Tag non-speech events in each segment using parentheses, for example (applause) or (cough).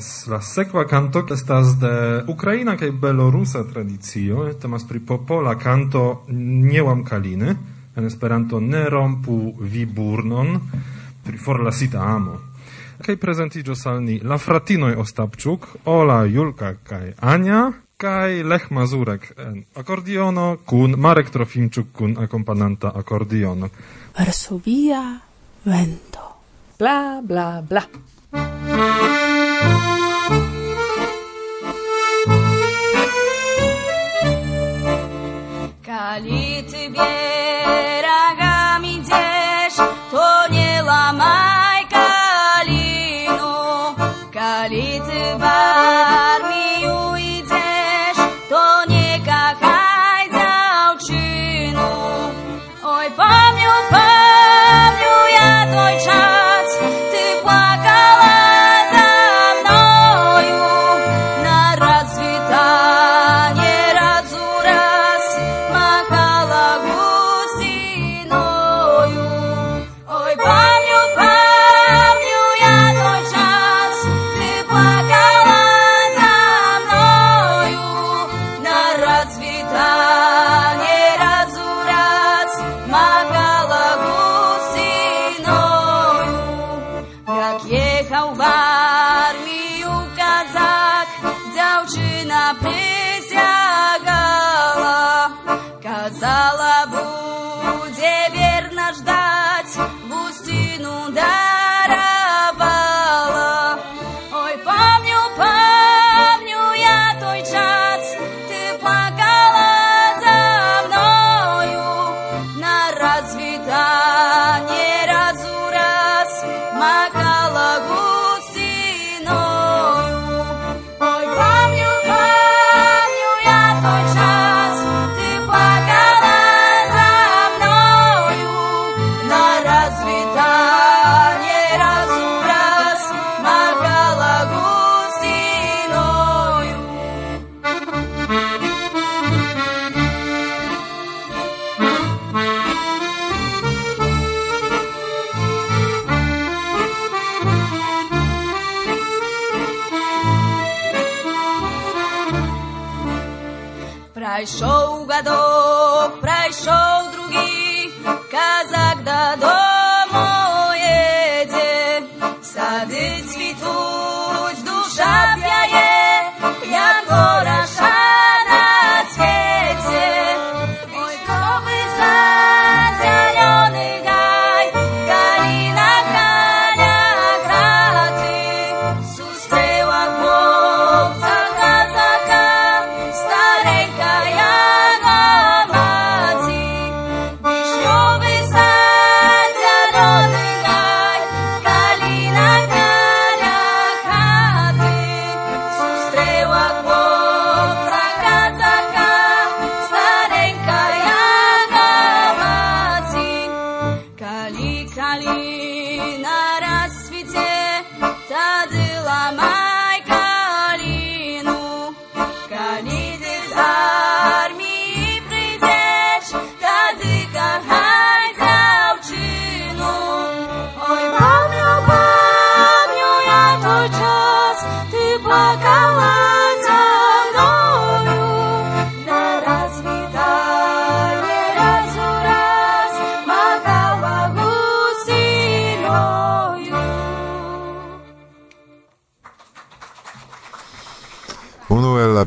Jes, la sekva canto estas de Ukraina kaj Belorusa tradicio, temas pri popola canto Niełam kaliny, en Esperanto ne rompu vi burnon, pri forlasita amo. Kaj prezentiĝos al ni la fratinoj Ostapczuk, Ola, Julka kaj Ania, kaj Lech Mazurek en akordiono, kun Marek Trofimczuk kun akompananta akordiono. Varsovia vento. Bla, bla, bla.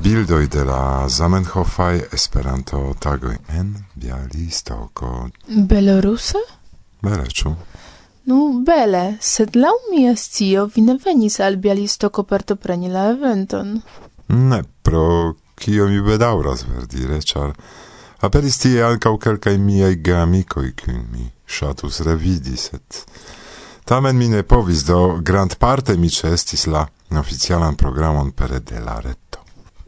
bildoj de la Zamenhofaj Esperanto-tagoj en Bialistoko. Belorusa? Bele, ĉu? Nu, bele, sed laŭ mia scio vi ne venis al Bialistoko partopreni la eventon. Ne, pro kio mi bedaŭras verdire, ĉar aperis tie ankaŭ kelkaj miaj geamikoj, kiujn mi ŝatus revidi, sed tamen mi ne povis, do grandparte mi ĉeestis la oficialan programon pere de la reto.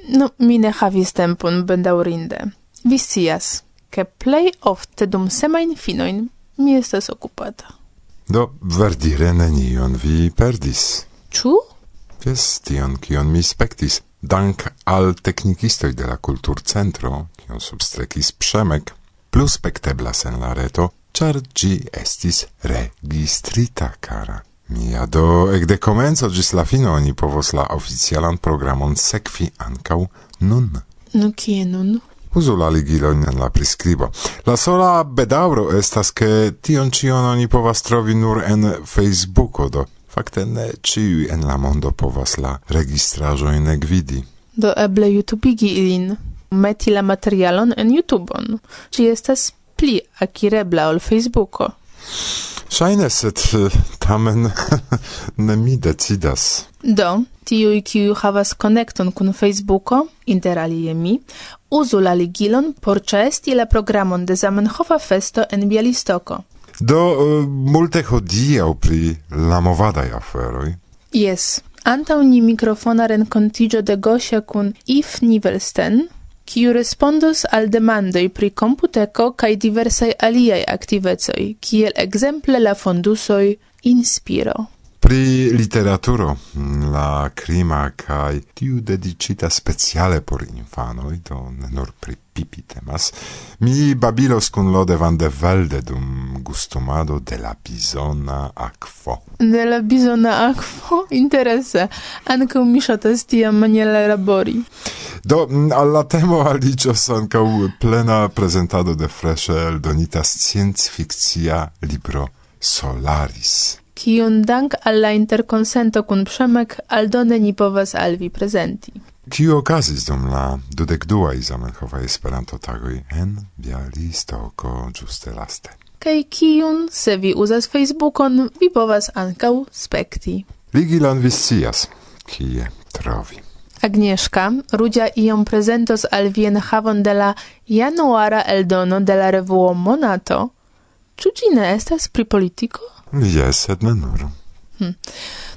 No, mi ne havis tempon bendaurinde. Vi scias, ke plej ofte dum semajn finoin mi estas okupata. Do, verdire nenion vi perdis. Ĉu? Jes, tion kion mi spektis. Dank al teknikistoj de la kulturcentro, kion substrekis Przemek, plus spekteblas en la reto, ĉar ĝi estis registrita kara. Ja do ekde komenco ĝis la fino oni povos la oficialan programon sekvi ankaŭ nun. Nu kie nun? Uzu la ligilon en la priskribo. La sola bedaŭro estas ke tion ĉion oni povas trovi nur en Facebooko, do fakte ne ĉiuj en la mondo povas la registraĵojn gvidi. Do eble jutubigi ilin, meti la materialon en YouTubeon. Ĝi estas pli akirebla ol Facebooko. Ŝajne, sed (laughs) tamen (laughs) ne mi decidas. Do, tiuj kiu havas connecton kun Facebooko, inter alie mi, uzu la ligilon por ĉeesti la programon de Zamenhofa festo en Bialistoko. Do, uh, multe hodiaŭ pri la movadaj aferoj. Yes. antaŭ ni mikrofona renkontiĝo de Gosia kun If Nivelsten, kiu respondos al demandoj pri komputeko kaj diversaj aliaj aktivecoj, kiel ekzemple la fondusoj Inspiro. Pri literaturo la crima kaj tiu dedicita speciale por infanoj, do ne nur pri pipi temas, mi babilos cun lode van de valde dum gustumado de la bisona aquo. De la bisona aquo? (laughs) Interesse. Anca mi shotas tia maniela labori. Do, alla temo alicios ancau plena presentado de freshe eldonita science-fictia libro Solaris. Kiun dank alla interconsento kun Przemek aldone ni povas alvi prezenti. Kio okazis dum la dudek dua Zamenhofa Esperanto-tagoj en Bialistoko ĝuste laste? Kaj kiun, se vi uzas Facebookon, vi povas ankaŭ spekti. Vigilan vi scias, kie trovi. Agnieszka Rudzia iom prezentos al vi enhavon de la januara eldono de la revuo Monato. Ĉu ĝi ne estas pri politiko? Jes, sed ne nur. Hm.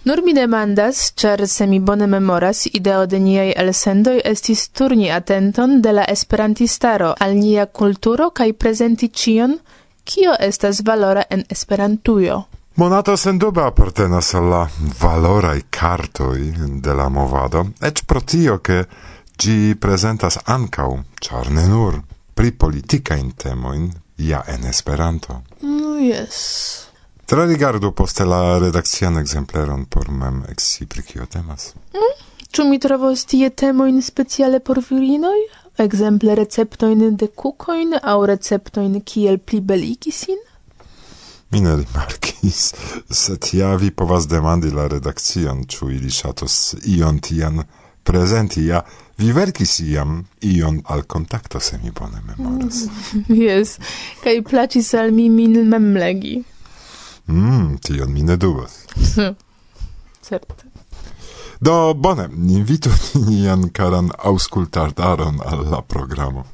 Nur mi demandas, char se mi bone memoras, ideo de niaj elsendoj estis turni atenton de la esperantistaro al nia kulturo kaj presenti cion, kio estas valora en Esperantujo. Monato sendube apartenas al la valorai cartoi de la movado, ec pro tio, ke gi prezentas ankaŭ, char ne nur pri politikajn temoin, ja en Esperanto. No yes. Tra rigardu poste la redakcian exempleron por mem exi pri kio temas. Mm? Ĉu mi trovos tie temojn speciale por virinoj? Ekzemple receptojn de kukojn aŭ receptojn kiel plibeligi sin? Mi ne rimarkis, sed ja vi povas demandi la redakcion, ĉu ili ŝatos ion tian prezenti, ja vi verkis iam ion al kontakto se mi bone memoras. Mm, (laughs) yes, kaj plaĉis al mi min memlegi. Mm, tion mi ne dubas. (laughs) Certe. Do, bone, invitu (laughs) nian caran auscultardaron al la programo.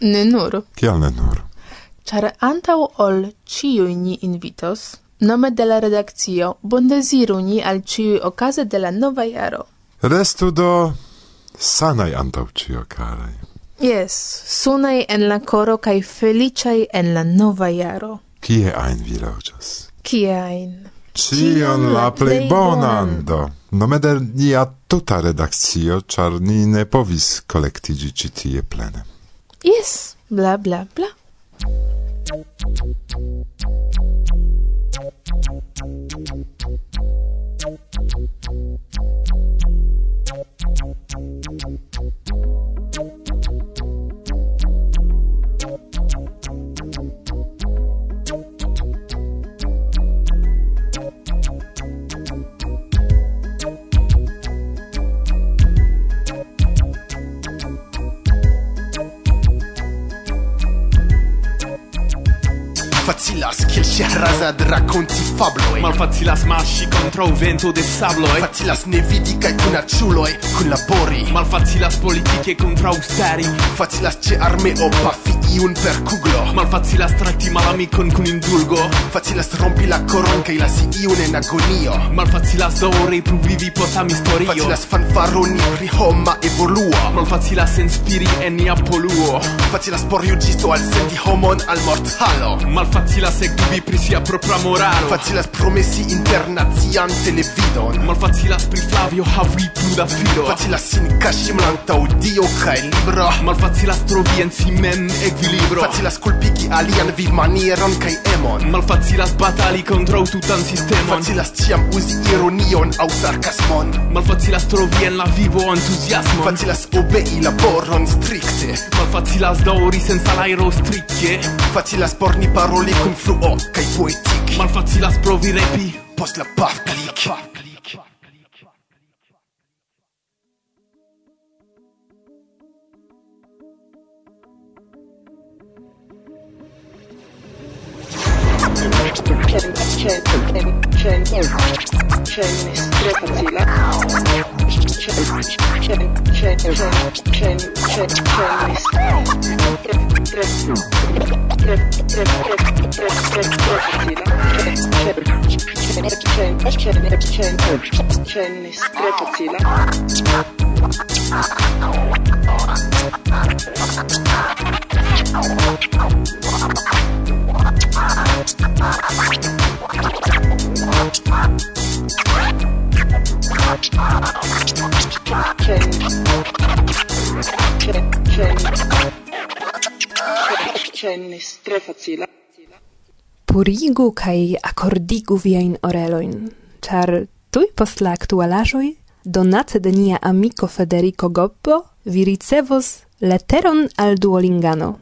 Ne nur. Kial ne nur? Char antau ol ciui ni invitos, nome de la redakcio, bondeziru ni al ciui ocase de la nova jaro. Restu do sanai antau cio, carai. Yes, sunai en la coro kai felicaj en la nova jaro. Kie ein vi loĝas? Ciain? Cion la plei bonan, do. Nome de nia tuta redakcio, char ni ne povis collectigi citie plene. Yes, bla bla bla. Thank you. Silas King. Ŝia razad rakonti fabloj Malfacilas marŝi kontraŭ vento de sabloj Facilas ne vidi kaj kunaĉuloj kunlabori Malfacilas politike kontraŭ stari Facilas ĉe armeo pafi iun per kuglo Malfacilas trakti malamikon kun indulgo. Facilas rompi la koron kaj lasi iun en agonio. Malfacilas daŭre pluvivi post amistorio. Facilas fanfaroni pri homa evoluo Malfacilas inspiri en nia poluo Facilas por juĝisto al senti homon al mortalo. Malfacilas ekdubi pri sia propra moralo. Facilas promesi internacian televidon. Malfacilas pri Flavio havi pruda filo Facilas sin kaŝi malantaŭ Dio kaj libro. Malfacilas trovi en si mem equilibro. Facilas kulpigi alian vivmanieron kai emon. Malfacilas batali kontraŭ tutan sistemon. Facilas ciam usi ironion au sarcasmon. Malfacilas trovi en la vivo entusiasmo Facilas obei laboron stricte. Malfacilas dauri senza l'aero stricche. Facilas porni paroli cum fluo. kaj svoj tik Malfacila sprovi repi, posla pav klik Czerny, czerny, czerny, czerny, czerny, What? Cennis tre facila. Purigu kai akordigu viajn oreloin, char tui post la aktualaĵoj donace de nia amico Federico Gobbo vi ricevos leteron al Duolingano.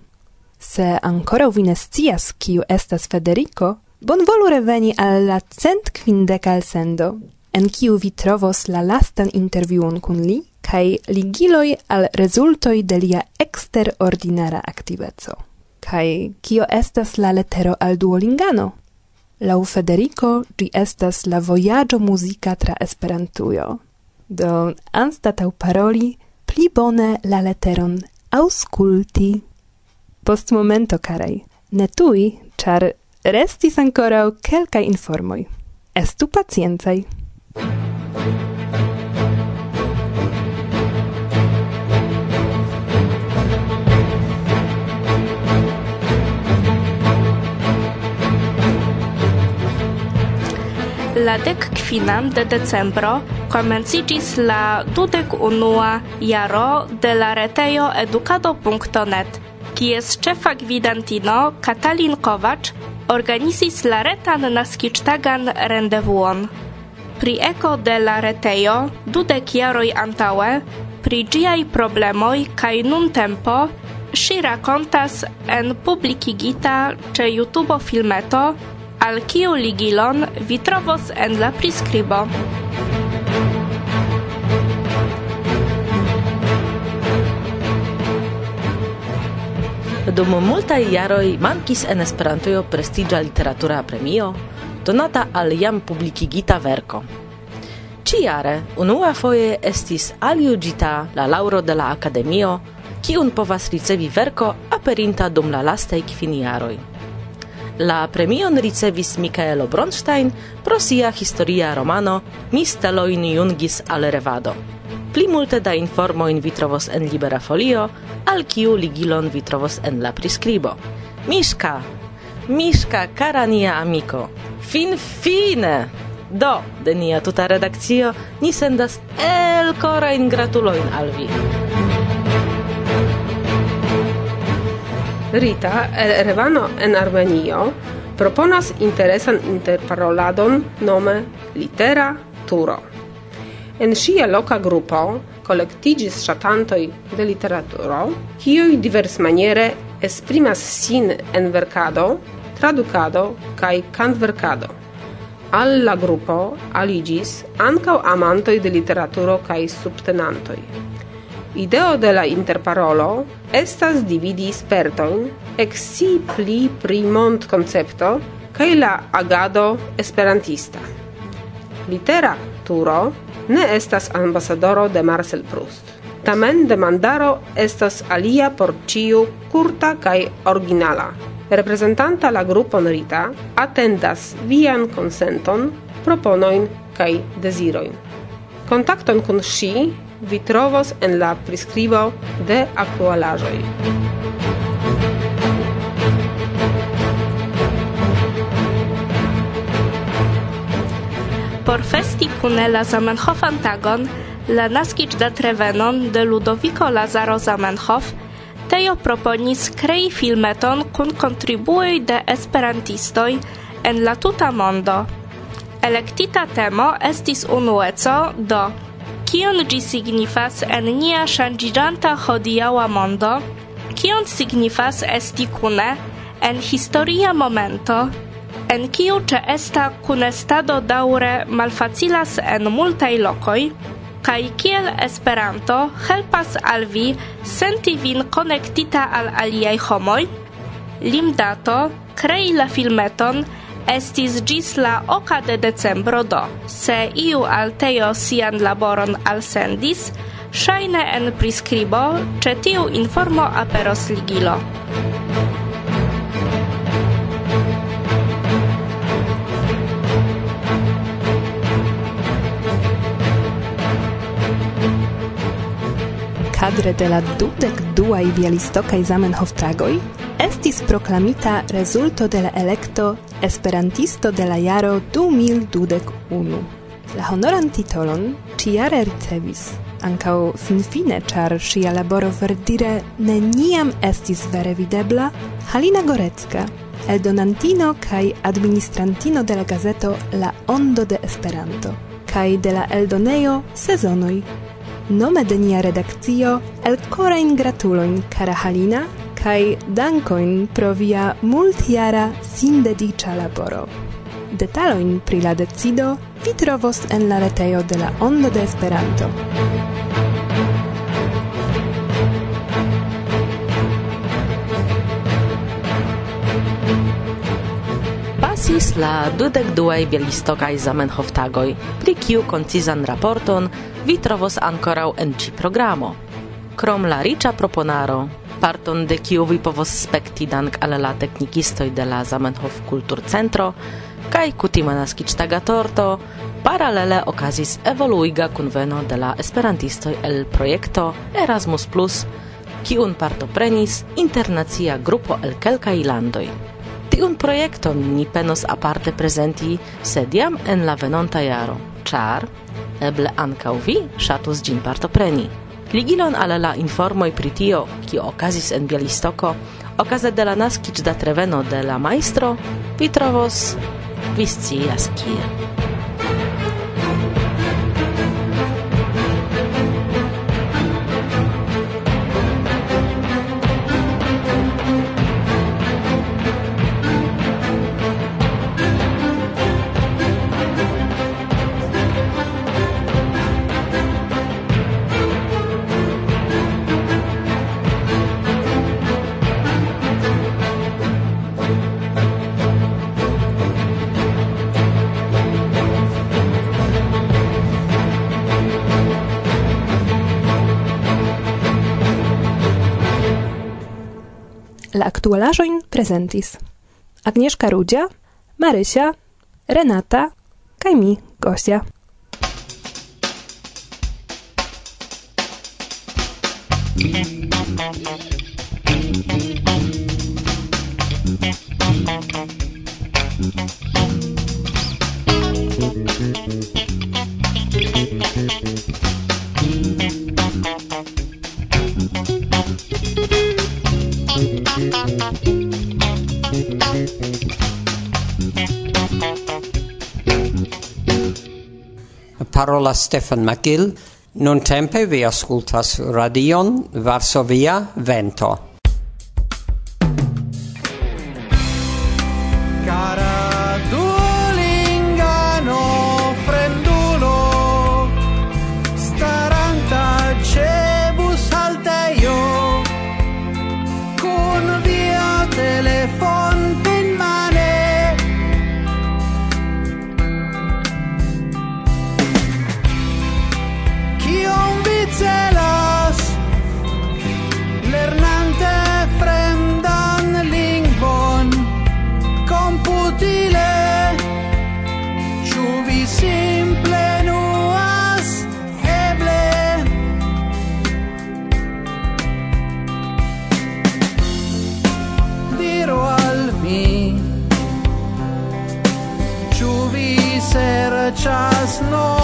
Se ancora vi ne scias, kiu estas Federico, bonvolu reveni al la cent kvindeka sendo en kiu vi trovos la lastan intervjuon kun li kaj ligiloj al rezultoj de lia eksterordinara aktiveco. Kaj kio estas la letero al Duolingano? Lau Federico gi estas la vojaĝo muzika tra Esperantujo. Do anstatau paroli pli bone la leteron aŭskulti. Post momento, carai, ne tui, ĉar restis ankoraŭ kelkaj informoj. Estu pacienzai! La dec quinam de decembro comencigis la dudec unua jaro de la retejo educado.net, kies cefa gvidantino Katalin Kovac organizis la retan naskictagan rendevuon. pri eco de la retejo dudek jaroj antaue, pri giai problemoj kaj nun tempo si racontas en publicigita ce YouTube filmeto al kiu ligilon vi trovos en la priskribo. Dum multaj jaroj mankis en Esperantujo prestiĝa literatura premio, donata al jam publikigita verko. Ciare, unua foje estis aljuĝita la laŭro de la Akademio, kiun povas ricevi verko aperinta dum la lastaj kvin jaroj. La premion ricevis Michaelo Bronstein pro sia historia romano Misteloin Jungis al Revado. Pli multe da informo in vitrovos en Libera Folio, al kiu ligilon vitrovos en la priskribo. Miska, Miška, cara nia amico. Fin fine! Do, de nia tuta redakcio, ni sendas el cora in gratuloin al vi. Rita, el Erevano en Armenio, proponas interesan interparoladon nome Litera Turo. En sia loca grupo kolektigis shatantoi de literaturo, kiuj diversmaniere esprimas sin en verkado tradukado kai kantverkado. Al la grupo aligis ankaŭ amantoj de literaturo kaj subtenantoj. Ideo de la interparolo estas dividi spertojn, eksci pli pri mond-koncepto kaj la agado esperantista. Litera turo ne estas ambasadoro de Marcel Proust. Tamen demandaro estas alia por ciu curta kaj originala reprezentanta la grupon Rita atendas vian consenton, proponoin kai desiroin. Kontakton kun si vi trovos en la prescribo de aktualaĵoj. Por festi kune la Zamenhofan tagon, la naskiĝdatrevenon de Ludovico Lazaro Zamenhof – retejo proponis krei filmeton kun kontribuoj de esperantistoj en la tuta mondo. Elektita temo estis unueco do kion ĝi signifas en nia ŝanĝiĝanta hodiaŭa mondo, kion signifas esti kune en historia momento, en kiu ĉeesta kunestado daŭre malfacilas en multaj lokoj, kai kiel Esperanto helpas al vi senti vin konektita al aliaj homoj? Limdato krei la filmeton estis gis la oka de decembro do. Se iu altejo sian laboron alsendis, Shaine en priskribo ĉe tiu informo aperos ligilo. kadre de la dudek duaj bialistokaj Zamenhof tragoj estis proklamita rezulto de la elekto Esperantisto de la jaro 2021. La honoran titolon ciare ricevis ankaŭ finfine, ĉar ŝia laboro verdire neniam estis vere videbla, Halina Gorecka, eldonantino kaj administrantino de la gazeto La Ondo de Esperanto kaj de la eldoneo Sezonoj nome de nia redakcio el corain gratuloin kara Halina, kai dankoin pro via multiara sin dedica laboro. Detaloin pri la decido vi trovos en la retejo de la Ondo de Esperanto. pasis la dudek duaj bielistokaj Zamenhoftagoj, pri kiu koncizan raporton vi trovos ankoraŭ en ĉi programo. Krom la riĉa proponaro, parton de kiu vi povos spekti dank al la teknikistoj de la Zamenhof Kulturcentro, kaj kutima naskiĝtaga torto, paralele okazis evoluiga kunveno de la esperantistoj el projekto Erasmus+, kiun partoprenis internacia grupo el kelkaj landoj. Tiun projekton ni penos aparte prezenti sed jam en la venonta jaro, ĉar eble ankaŭ vi ŝatus ĝin partopreni. Ligilon al la informoj pri tio, kio okazis en Bialistoko, okaze de la naskiĝda treveno de la majstro, vi trovos vi scias kie. La aktualaĵojn prezentis Agnieszka Rudzia, Marysia, Renata kaj mi, Gosia. parola Stefan Magil. Non tempe vi ascoltas radion Varsovia Vento. just no.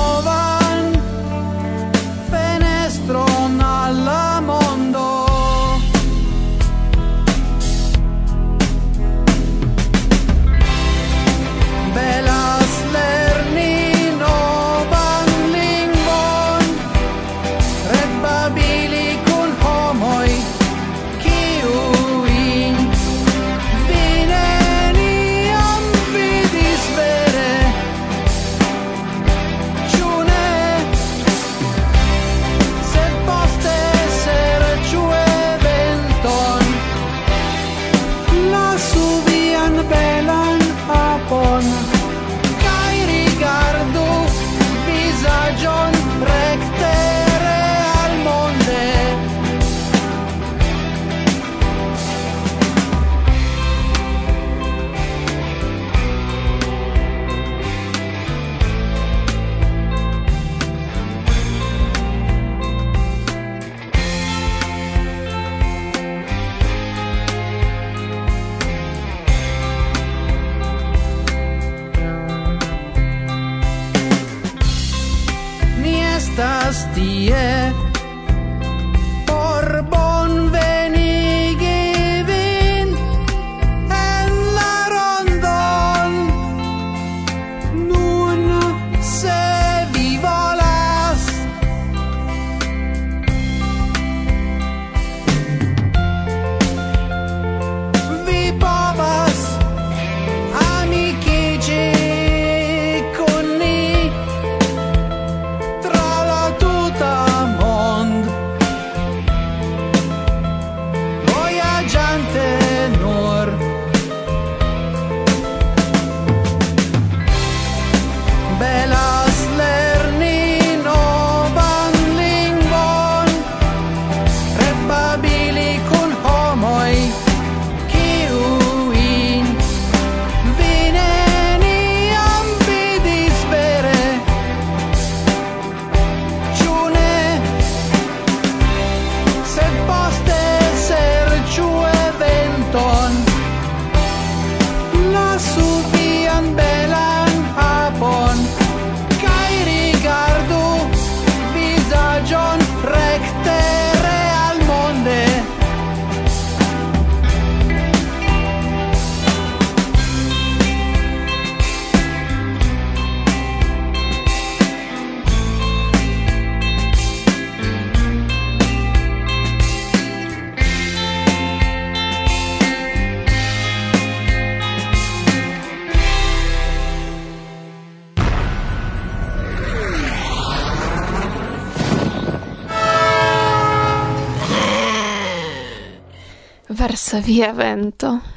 passa via vento.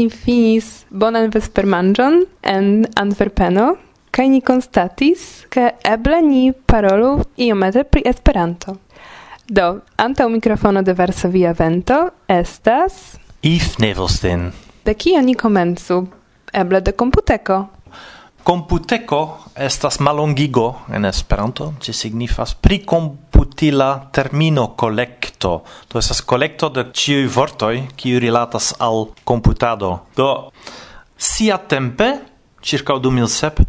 ni finis bonan vespermanĝon en Antverpeno kaj ni konstatis, ke eble ni parolu iomete pri Esperanto. Do, antaŭ mikrofono de Varsovia Vento estas... Yves Nevelstein. De kio ni komencu? Eble de komputeko. Komputeko estas malongigo en Esperanto, ĝi signifas pri komputeco utila termino collecto. Do esas collecto de ciui vortoi, qui rilatas al computado. Do, sia tempe, circa 2007,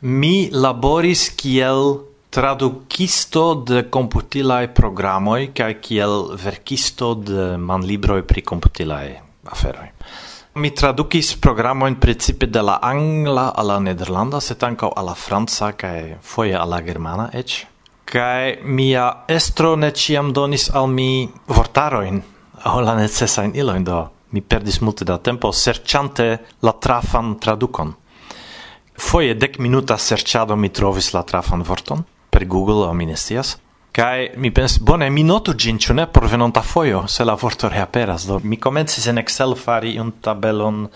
mi laboris kiel tradukisto de computilai programoi kai kiel verkisto de manlibroj pri computilai aferoj. Mi tradukis programojn principe de la angla alla nederlanda, set ankaŭ alla franca kaj foje alla germana eĉ kai mia estro ne ciam donis al mi vortaroin. Aŭ la necesajn ilojn do mi perdis multe da tempo serĉante la trafan tradukon. Foje dek minuta serĉado mi trovis la trafan vorton. Per Google aŭ mi ne scias. Kai mi pens bone mi notu gin ĉu ne por venonta fojo se la vorto reaperas. Do mi komencis en Excel fari un tabelon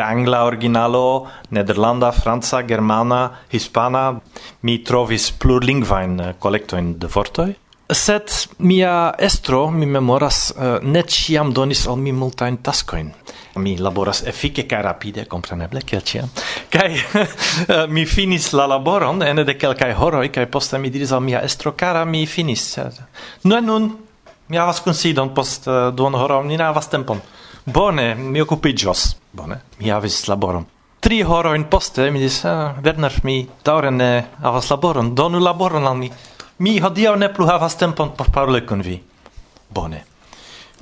angla originalo, nederlanda, franca, germana, hispana. Mi trovis plurlingvain eh, kolektojn de vortoj. Sed mia estro, mi memoras, eh, ne ciam donis al mi multain taskoin. Mi laboras efike kaj rapide, kompreneble, kiel Kai Kaj (laughs) eh, mi finis la laboron ene de kelkaj horoj kaj poste mi diris al mia estro, kara, mi finis. Ne nun, mi havas kunsidon post duonhoro, ni ne havas tempon. Bone, mi occupigios. Bone, mi avis laboron. Tri horo in poste mi dis, ah, Werner, mi daure ne havas laboron, donu laboron al mi. Mi hodiaŭ ne plu havas tempon por paroli kun vi. Bone.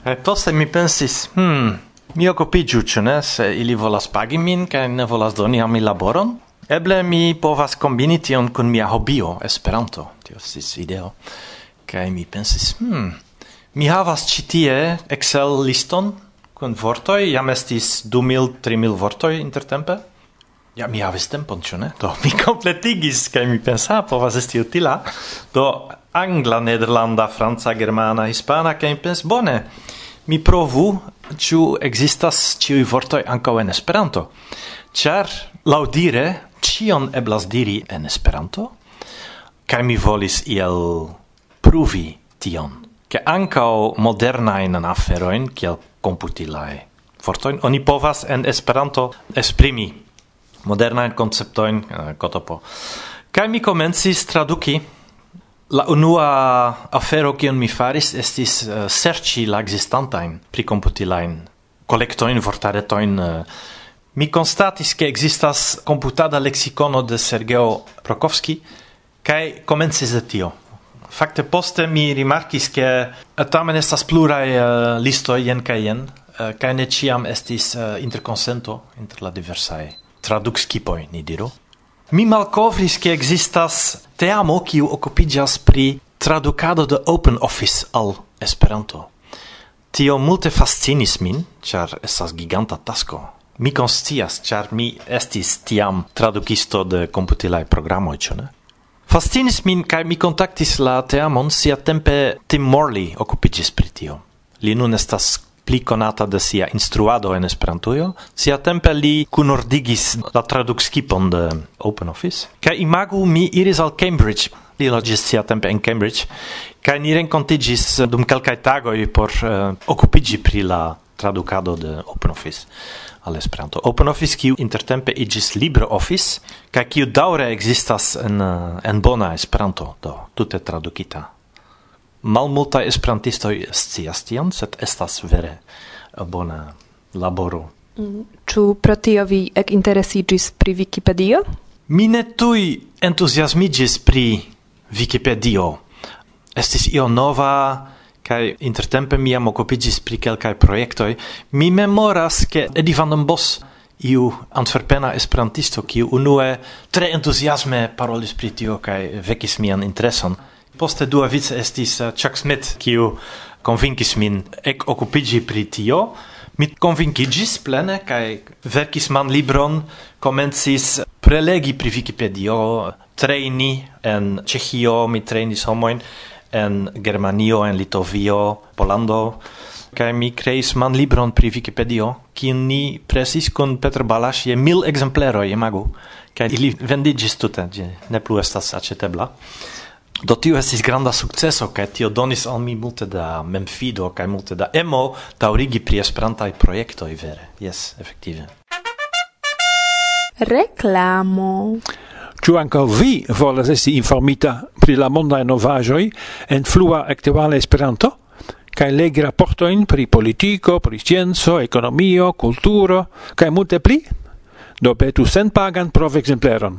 E poste mi pensis, hmm, mi occupigiu, ĉu ne, se ili volas pagi min kaj ne volas doni al mi laboron? Eble mi povas kombini tion kun mia hobio, Esperanto. Tio estis ideo. Kaj mi pensis, hmm, mi havas ĉi tie Excel liston kun vortoj jam estis 2000-3000 vortoj intertempe. Ja, mi havis tempon, ĉu ne? Do mi kompletigis kaj mi pensa povas esti utila. Do angla, nederlanda, franca, germana, hispana kaj mi bone. Mi provu ĉu ekzistas ĉiuj vortoj ankaŭ en Esperanto. Ĉar laŭdire ĉion eblas diri en Esperanto kaj mi volis iel pruvi tion. Ke ankaŭ modernajn aferojn kiel komputilae. fortoin oni povas en Esperanto esprimi moderna konceptojn uh, eh, kotopo. kai mi komencis traduki La unua afero kion mi faris estis uh, serĉi la ekzistantajn pri komputilajn kolektojn, vortaretojn. Uh, eh. mi konstatis ke ekzistas komputada leksikono de Sergeo Prokovski kai komencis de tio. Fakte poste mi rimarkis ke eh, tamen estas pluraj uh, listoj jen kaj jen uh, kaj ne ĉiam estis uh, interkonsento inter la diversaj tradukskipoj ni diru. Mi malkovris ke ekzistas teamo kiu okupiĝas pri tradukado de Open Office al Esperanto. Tio multe fascinis min, ĉar esas giganta tasko. Mi konscias, ĉar mi estis tiam tradukisto de komputilaj programoj, ĉu ne? Fascinis min kai mi contactis la teamon sia tempe Tim Morley okupiĝis pri tio. Li nun estas pli conata de sia instruado en Esperantujo, sia tempe li kunordigis la tradukskipon de OpenOffice. Kaj imagu mi iris al Cambridge, li logis sia tempe en Cambridge, kaj ni renkontiĝis dum kelkaj tagoj por eh, uh, okupiĝi pri la traducado de OpenOffice al Esperanto. OpenOffice kiu intertempe iĝis LibreOffice kaj kiu daŭre ekzistas en eh, en bona Esperanto, do tute tradukita. malmulta esperantistoj scias tion, sed estas vere eh, bona laboro. Mm, ĉu pro tio vi ekinteresiĝis pri Wikipedio? Mi ne tuj entuziasmiĝis pri Wikipedio. Estis io nova kai intertempe mi am okupigis pri kelkaj projektoj. Mi memoras ke edi van den Bos iu antverpena esperantisto kiu unue tre entuziasme parolis pri tio kaj vekis mian intereson. Poste dua vice estis uh, Chuck Smith kiu convinkis min ec occupigi pri tio, mi convinkigis plene, kai verkis man libron, comencis prelegi pri wikipedio treini en Cechio, mi trainis homoin, en Germanio, en Litovio, Polando, kai mi creis man libron pri Wikipedio, kiun ni presis kun Petr Balash je mil ekzempleroj, imagu, kai ili vendigis tute, ĝi ne plu estas acetebla. Do tio estis granda sukceso kaj tio donis al mi multe da memfido kaj multe da emo taurigi pri Esperantaj projektoj vere. Jes, efektive. Reklamo. Ciu anca vi volas esti informita pri la mondae novajoi en flua actuale Esperanto, Kaj legi raportojn pri politico, pri scienzo, economio, culturo, kaj multe pli? Do petu sen pagan prov exempleron.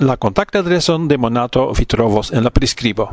La contact adreson de Monato vi trovos en la prescribo.